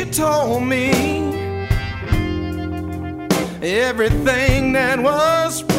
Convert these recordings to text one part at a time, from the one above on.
you told me. Everything that was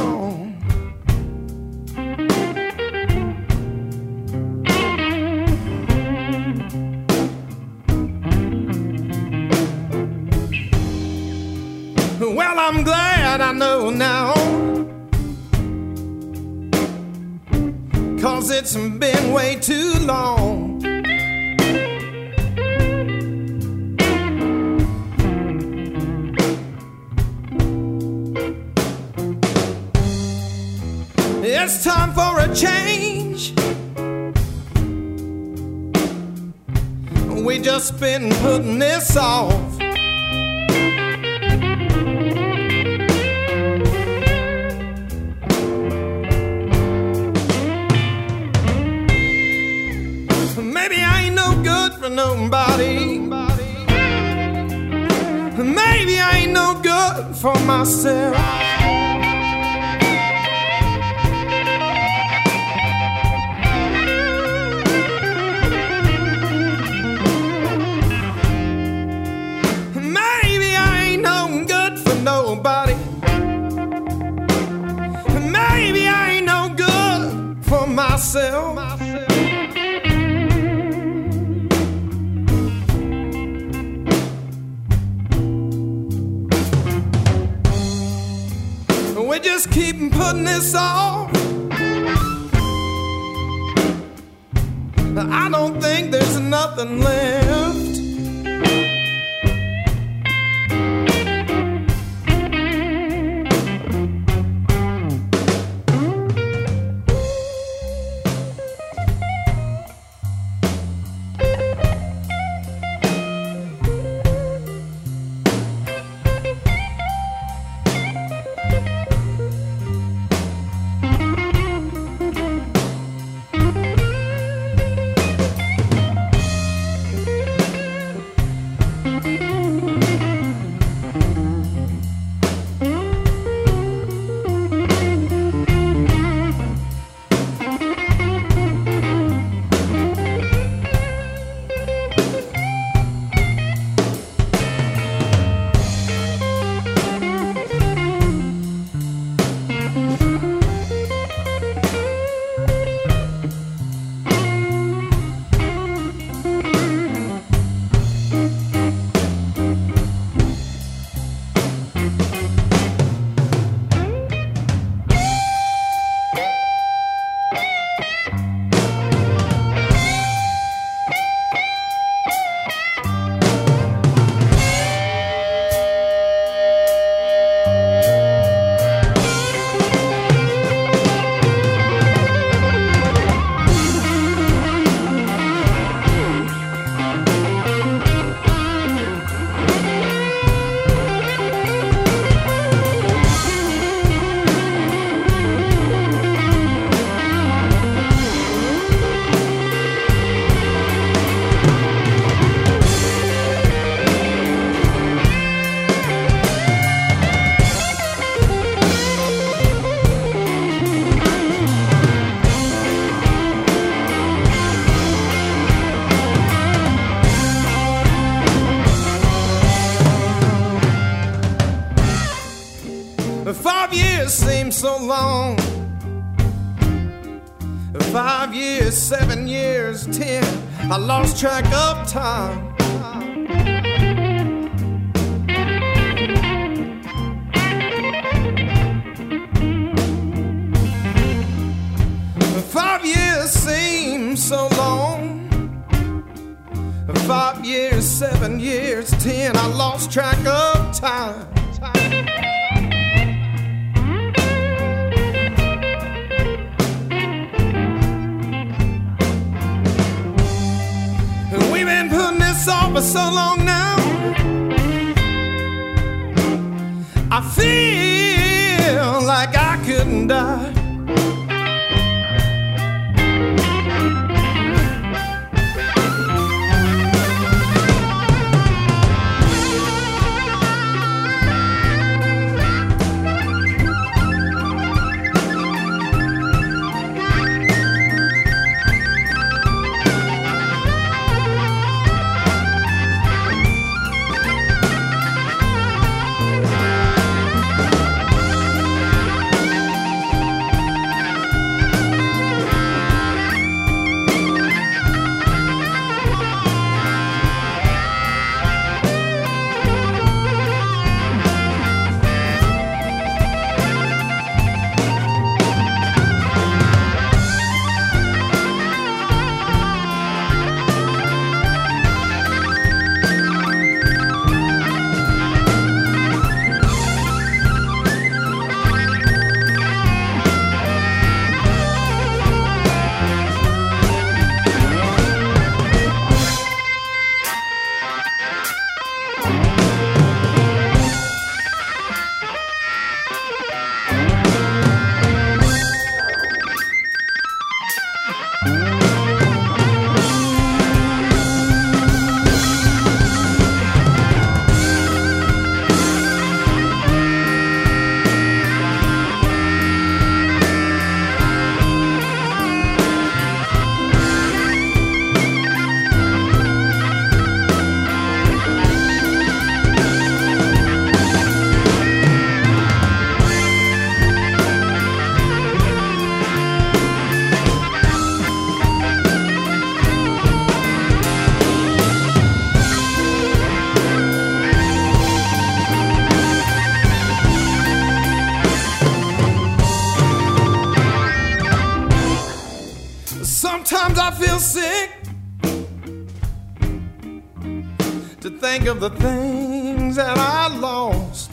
to think of the things that I lost.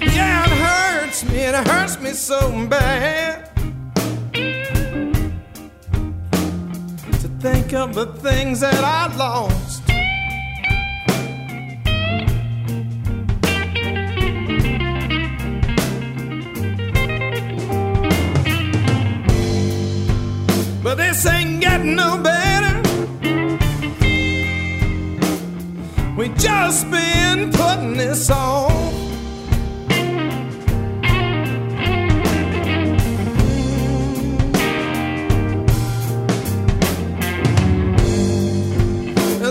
Yeah, it hurts me, it hurts me so bad to think of the things that I lost. This ain't getting no better. We just been putting this on.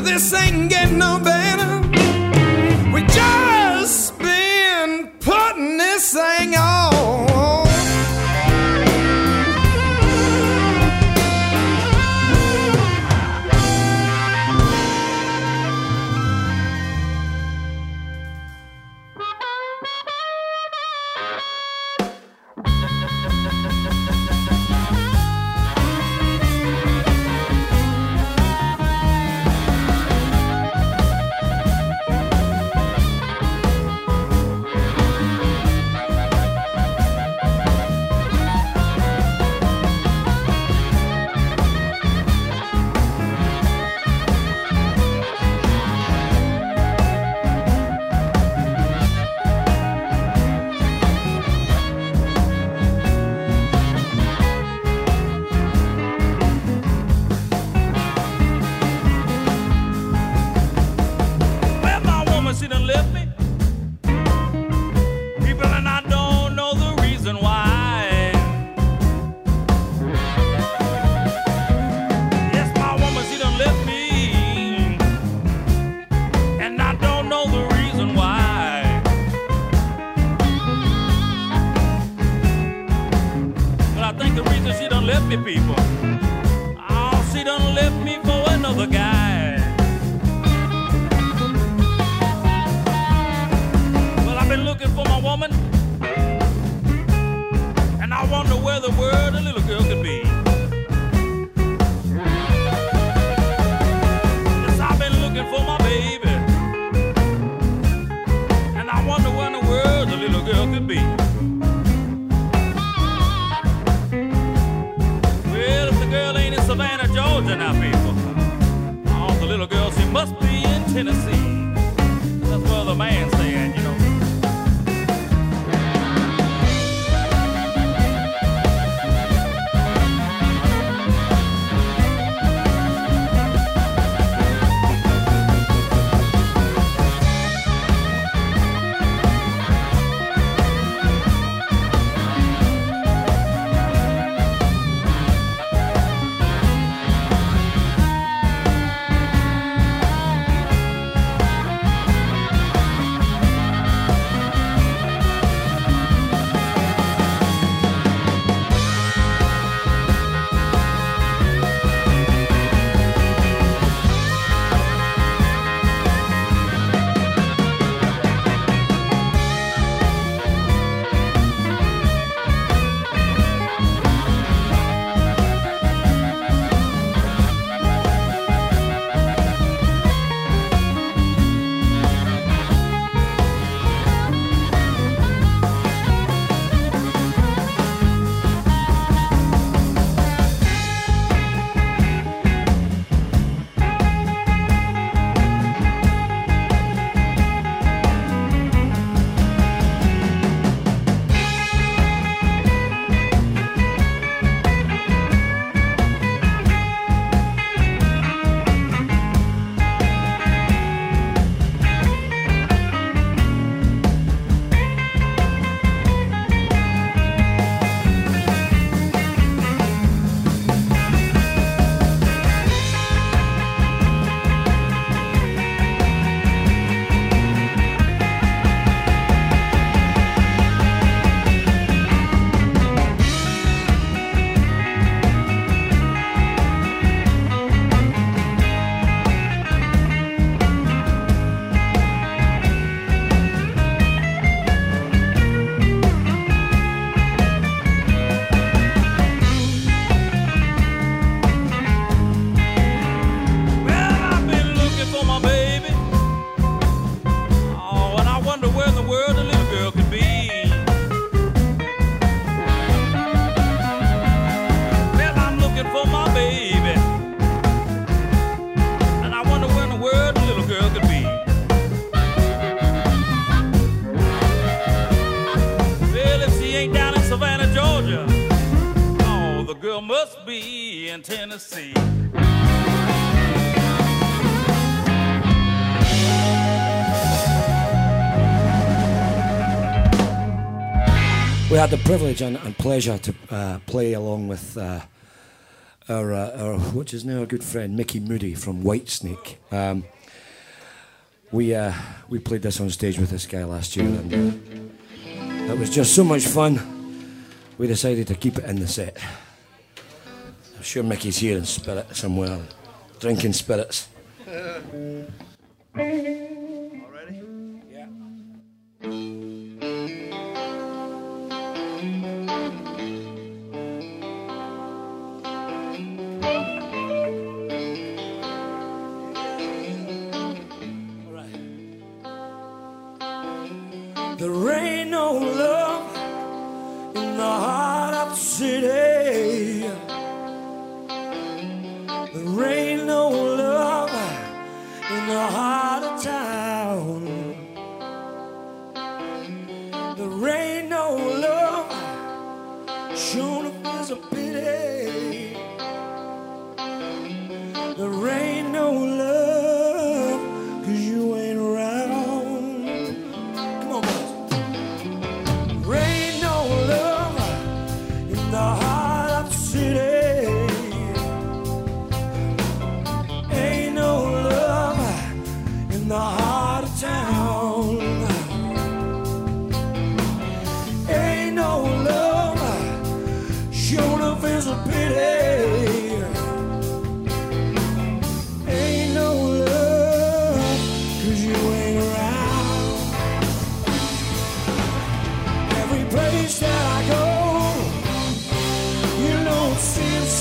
This ain't getting no better. We had the privilege and, and pleasure to uh, play along with uh, our, uh, our, which is now our good friend Micky Moody from Whitesnake. Um, we uh, we played this on stage with this guy last year, and it was just so much fun. We decided to keep it in the set. I'm sure Micky's here in spirit somewhere, drinking spirits. city.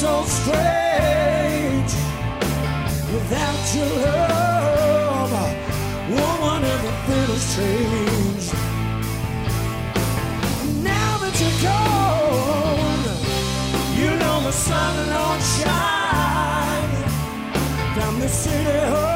so strange without your love. Woman, everything has changed. Now that you're gone, you know the sun don't shine down the city hall.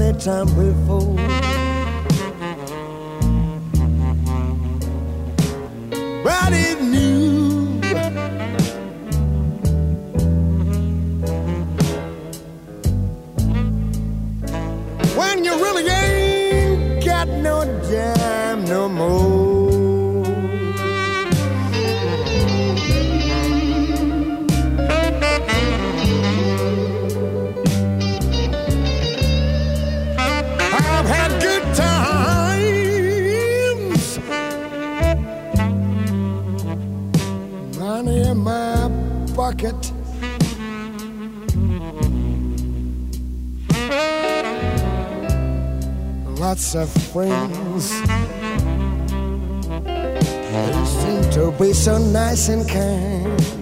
anytime before. of friends. They seem to be so nice and kind.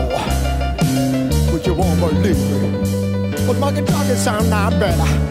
door. But you won't believe me. But my guitar can sound now better.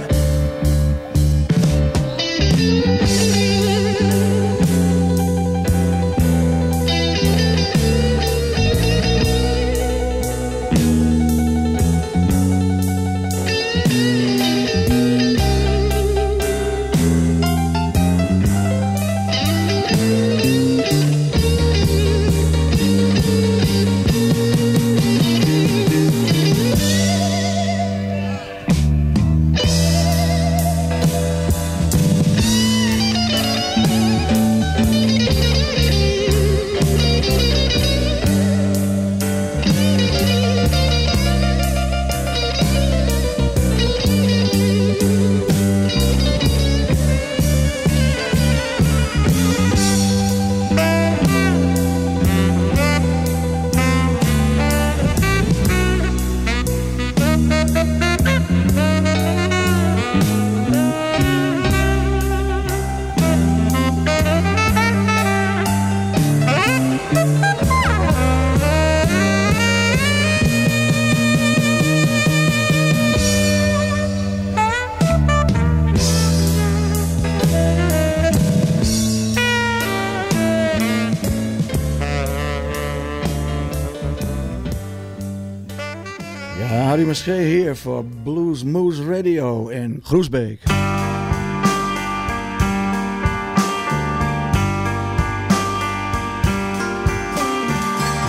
Harry Maschee hier voor Blues Moose Radio in Groesbeek.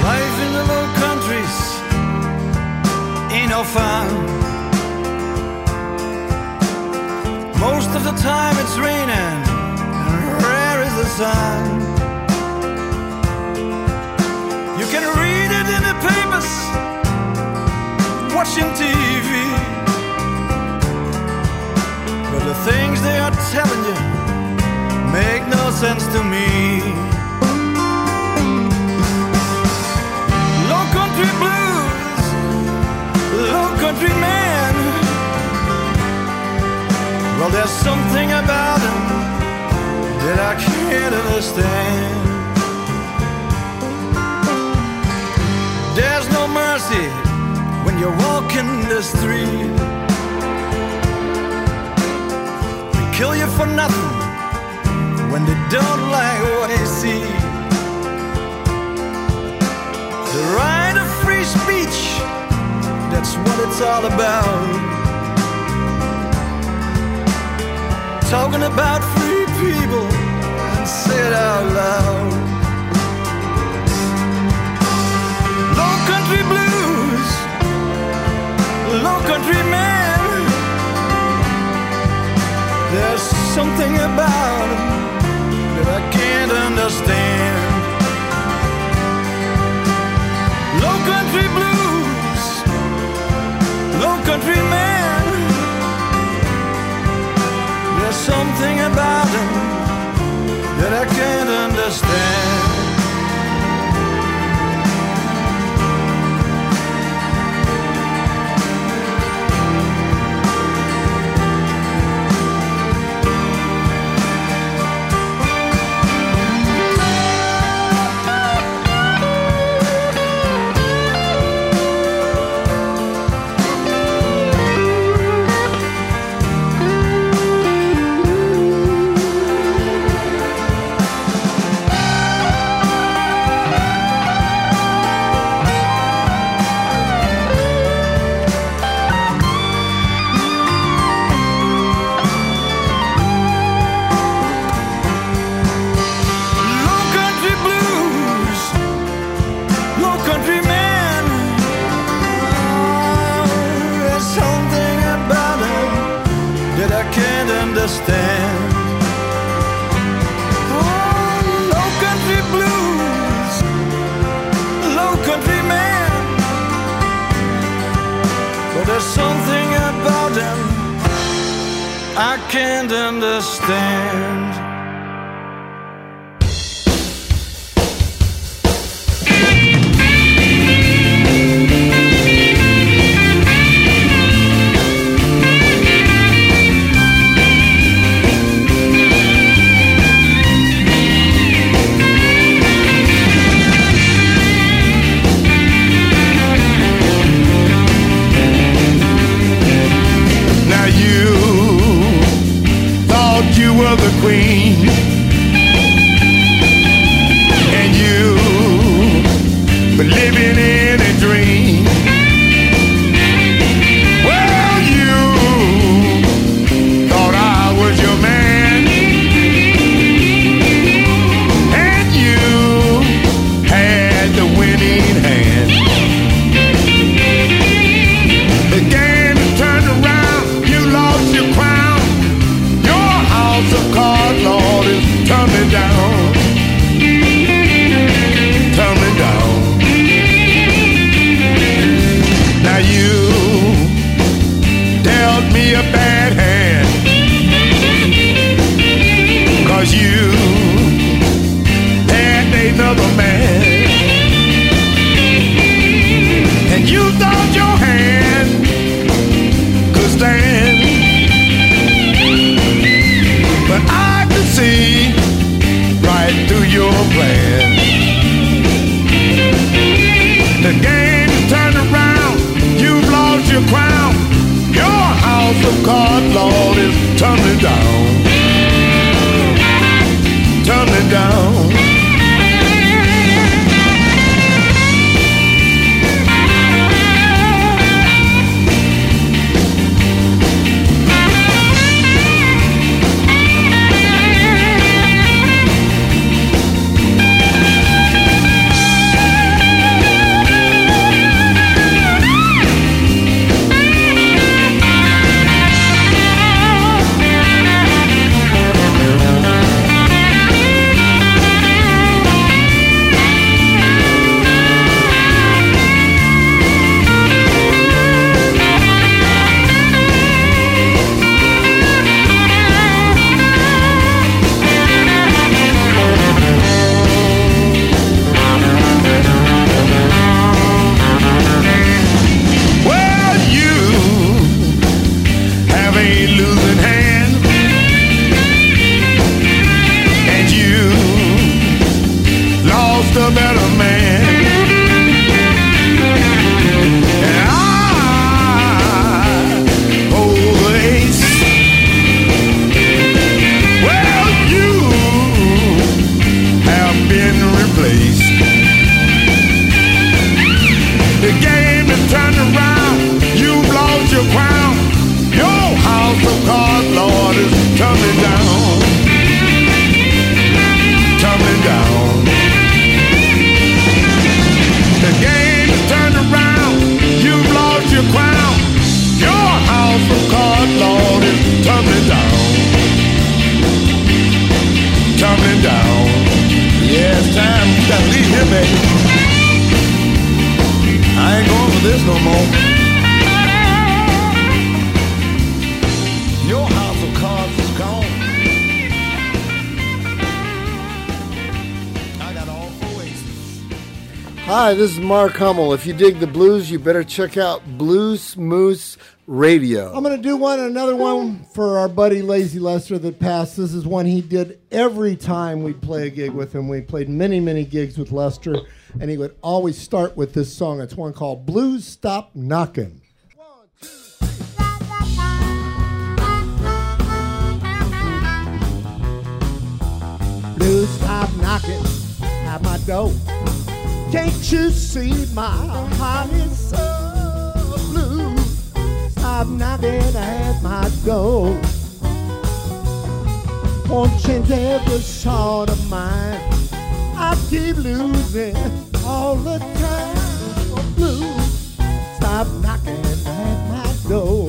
Life in the low countries ain't no fun. Most of the time it's raining, and rare is the sun. Watching TV. But the things they are telling you make no sense to me. Low country blues, low country man. Well, there's something about him that I can't understand. There's no mercy you're walking the street. They kill you for nothing when they don't like what they see. The right of free speech, that's what it's all about. Talking about free people and say it out loud. Low country man. There's something about 'em that I can't understand. Low country blues, low country man. There's something about him that I can't understand. almost a better man. baby. I ain't going for this no more. Hi, this is Mark Hummel. If you dig the blues, you better check out Blues Moose Radio. I'm going to do one, another one for our buddy Lazy Lester that passed. This is one he did every time we'd play a gig with him. We played many, many gigs with Lester, and he would always start with this song. It's one called Blues Stop Knockin'. Blues stop knocking at my door. Can't you see my heart is so blue? Stop knocking at my door. Won't change every sort of mine. I keep losing all the time. Blue, stop knocking at my door.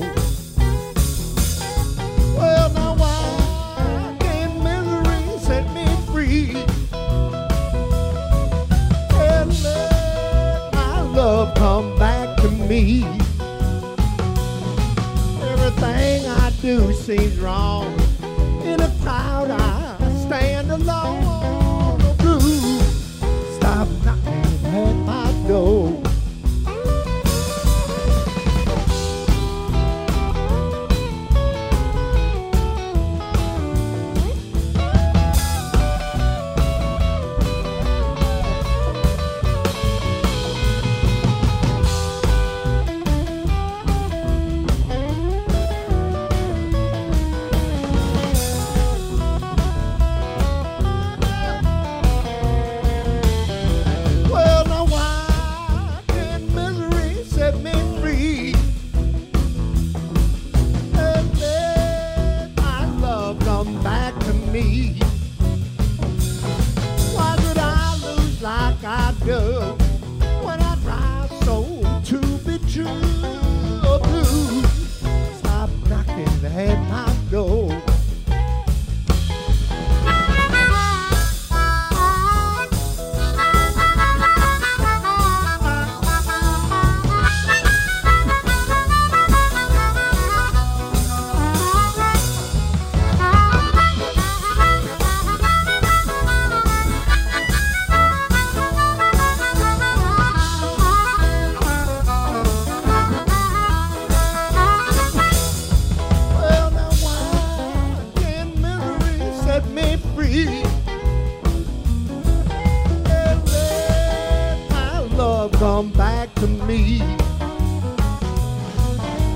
Come back to me.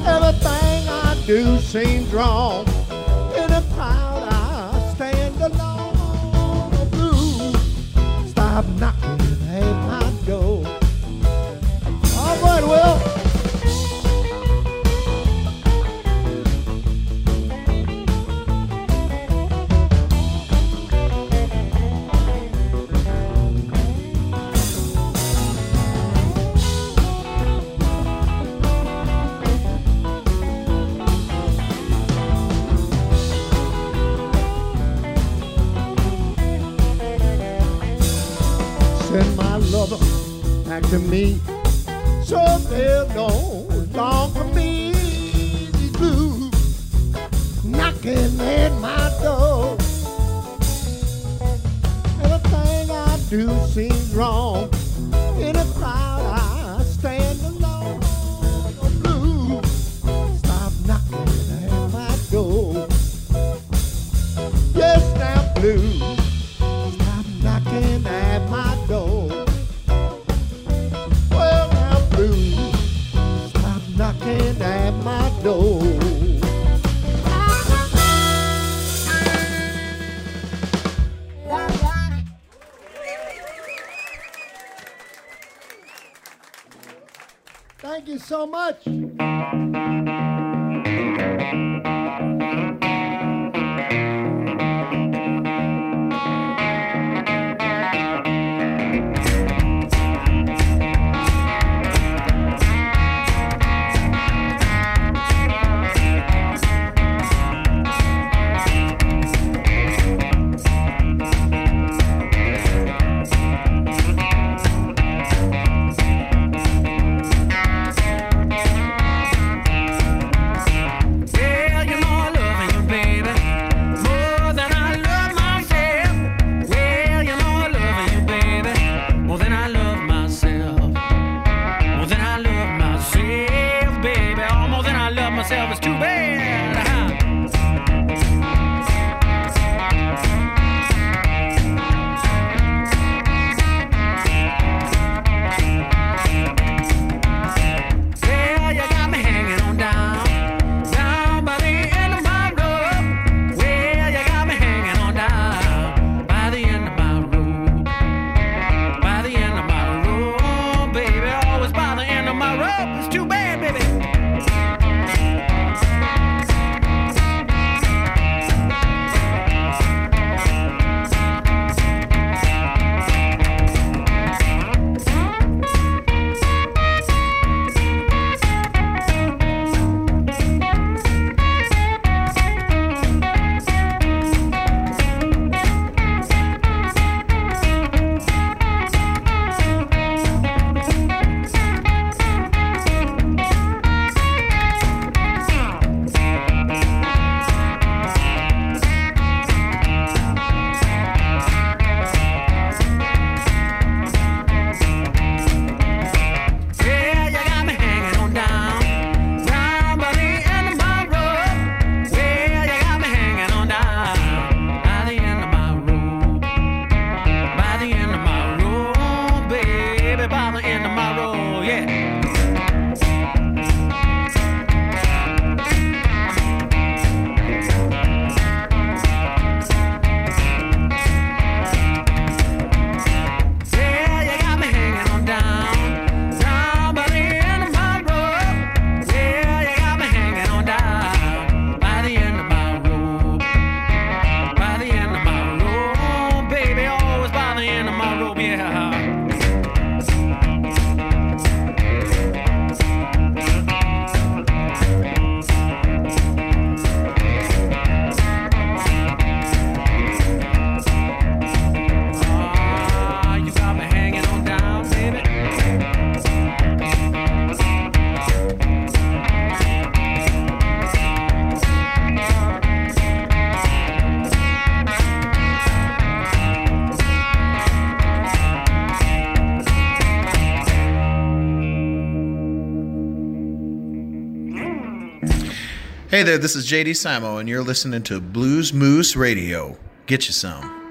Everything I do seems wrong. Hey there, this is JD Simo, and you're listening to Blues Moose Radio. Get you some.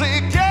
once again.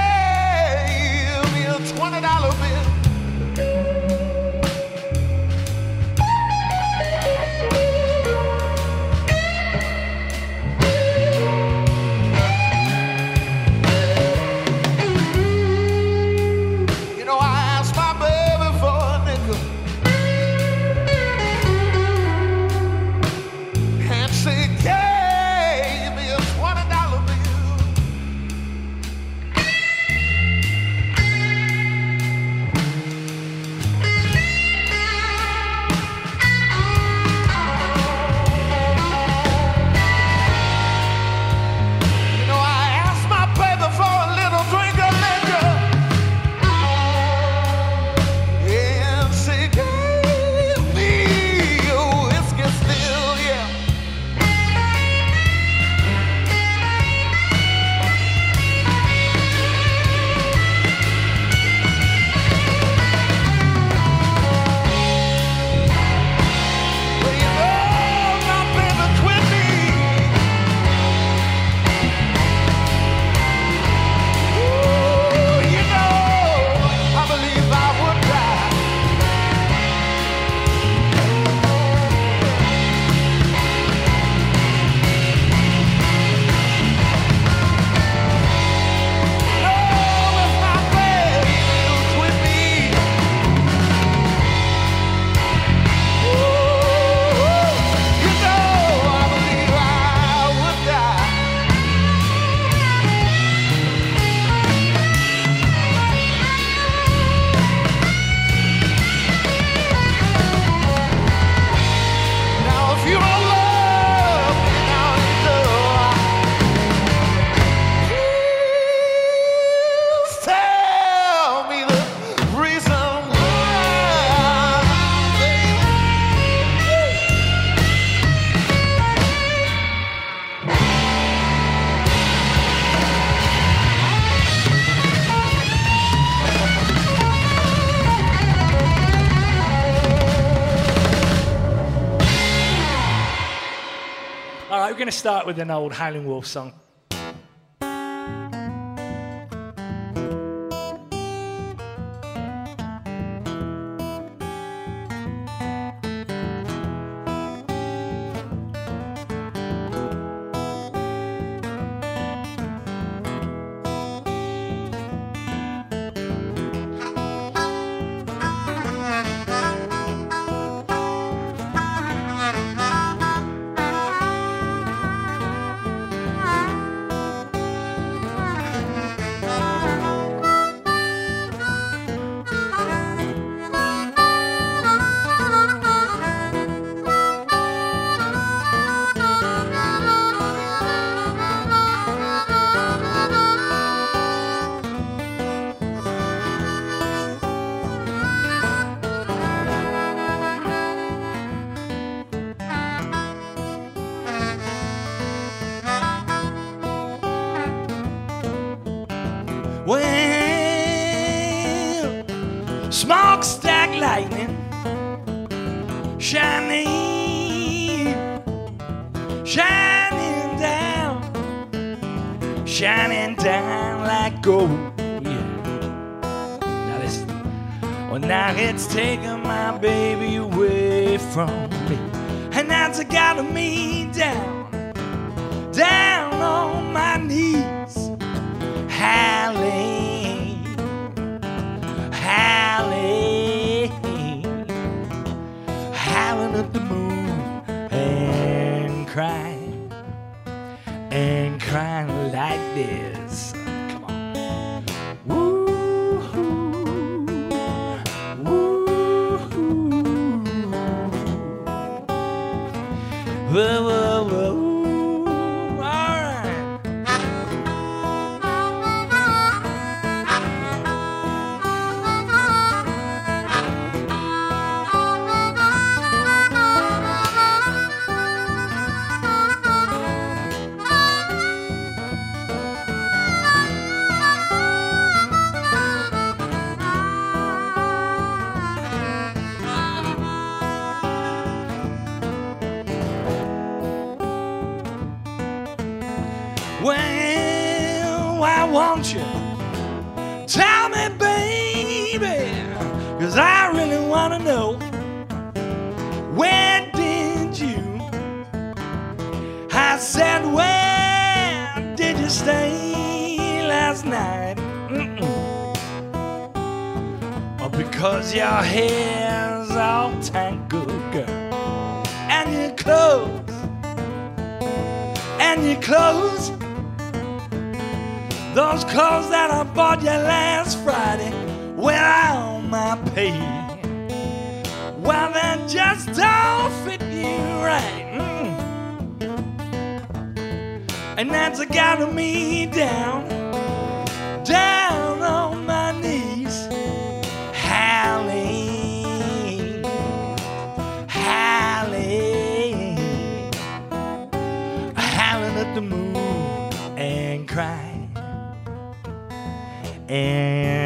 With an old Howling Wolf song. Shining down like gold. Yeah. Now listen. Well, oh, now it's taking my baby away from me, and that's got me down, down on my knees howling, howling, howling at the moon and crying, and crying like this. Just don't fit you right. Mm. And that's got me down, down on my knees, howling, howling, howling at the moon and crying and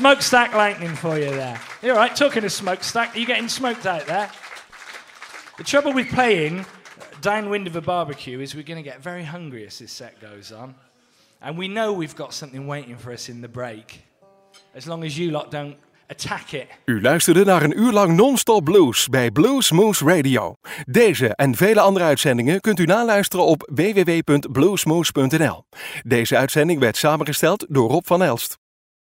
smokestack lightning for you there. You all right? Talking of smokestack, are you getting smoked out there? The trouble with playing downwind of a barbecue is we're going to get very hungry as this set goes on. And we know we've got something waiting for us in the break. As long as you lot don't attack it. U luisterde naar een uur lang non-stop blues bij Blues Moose Radio. Deze en vele andere uitzendingen kunt u naluisteren op www.bluesmoose.nl. Deze uitzending werd samengesteld door Rob van Elst.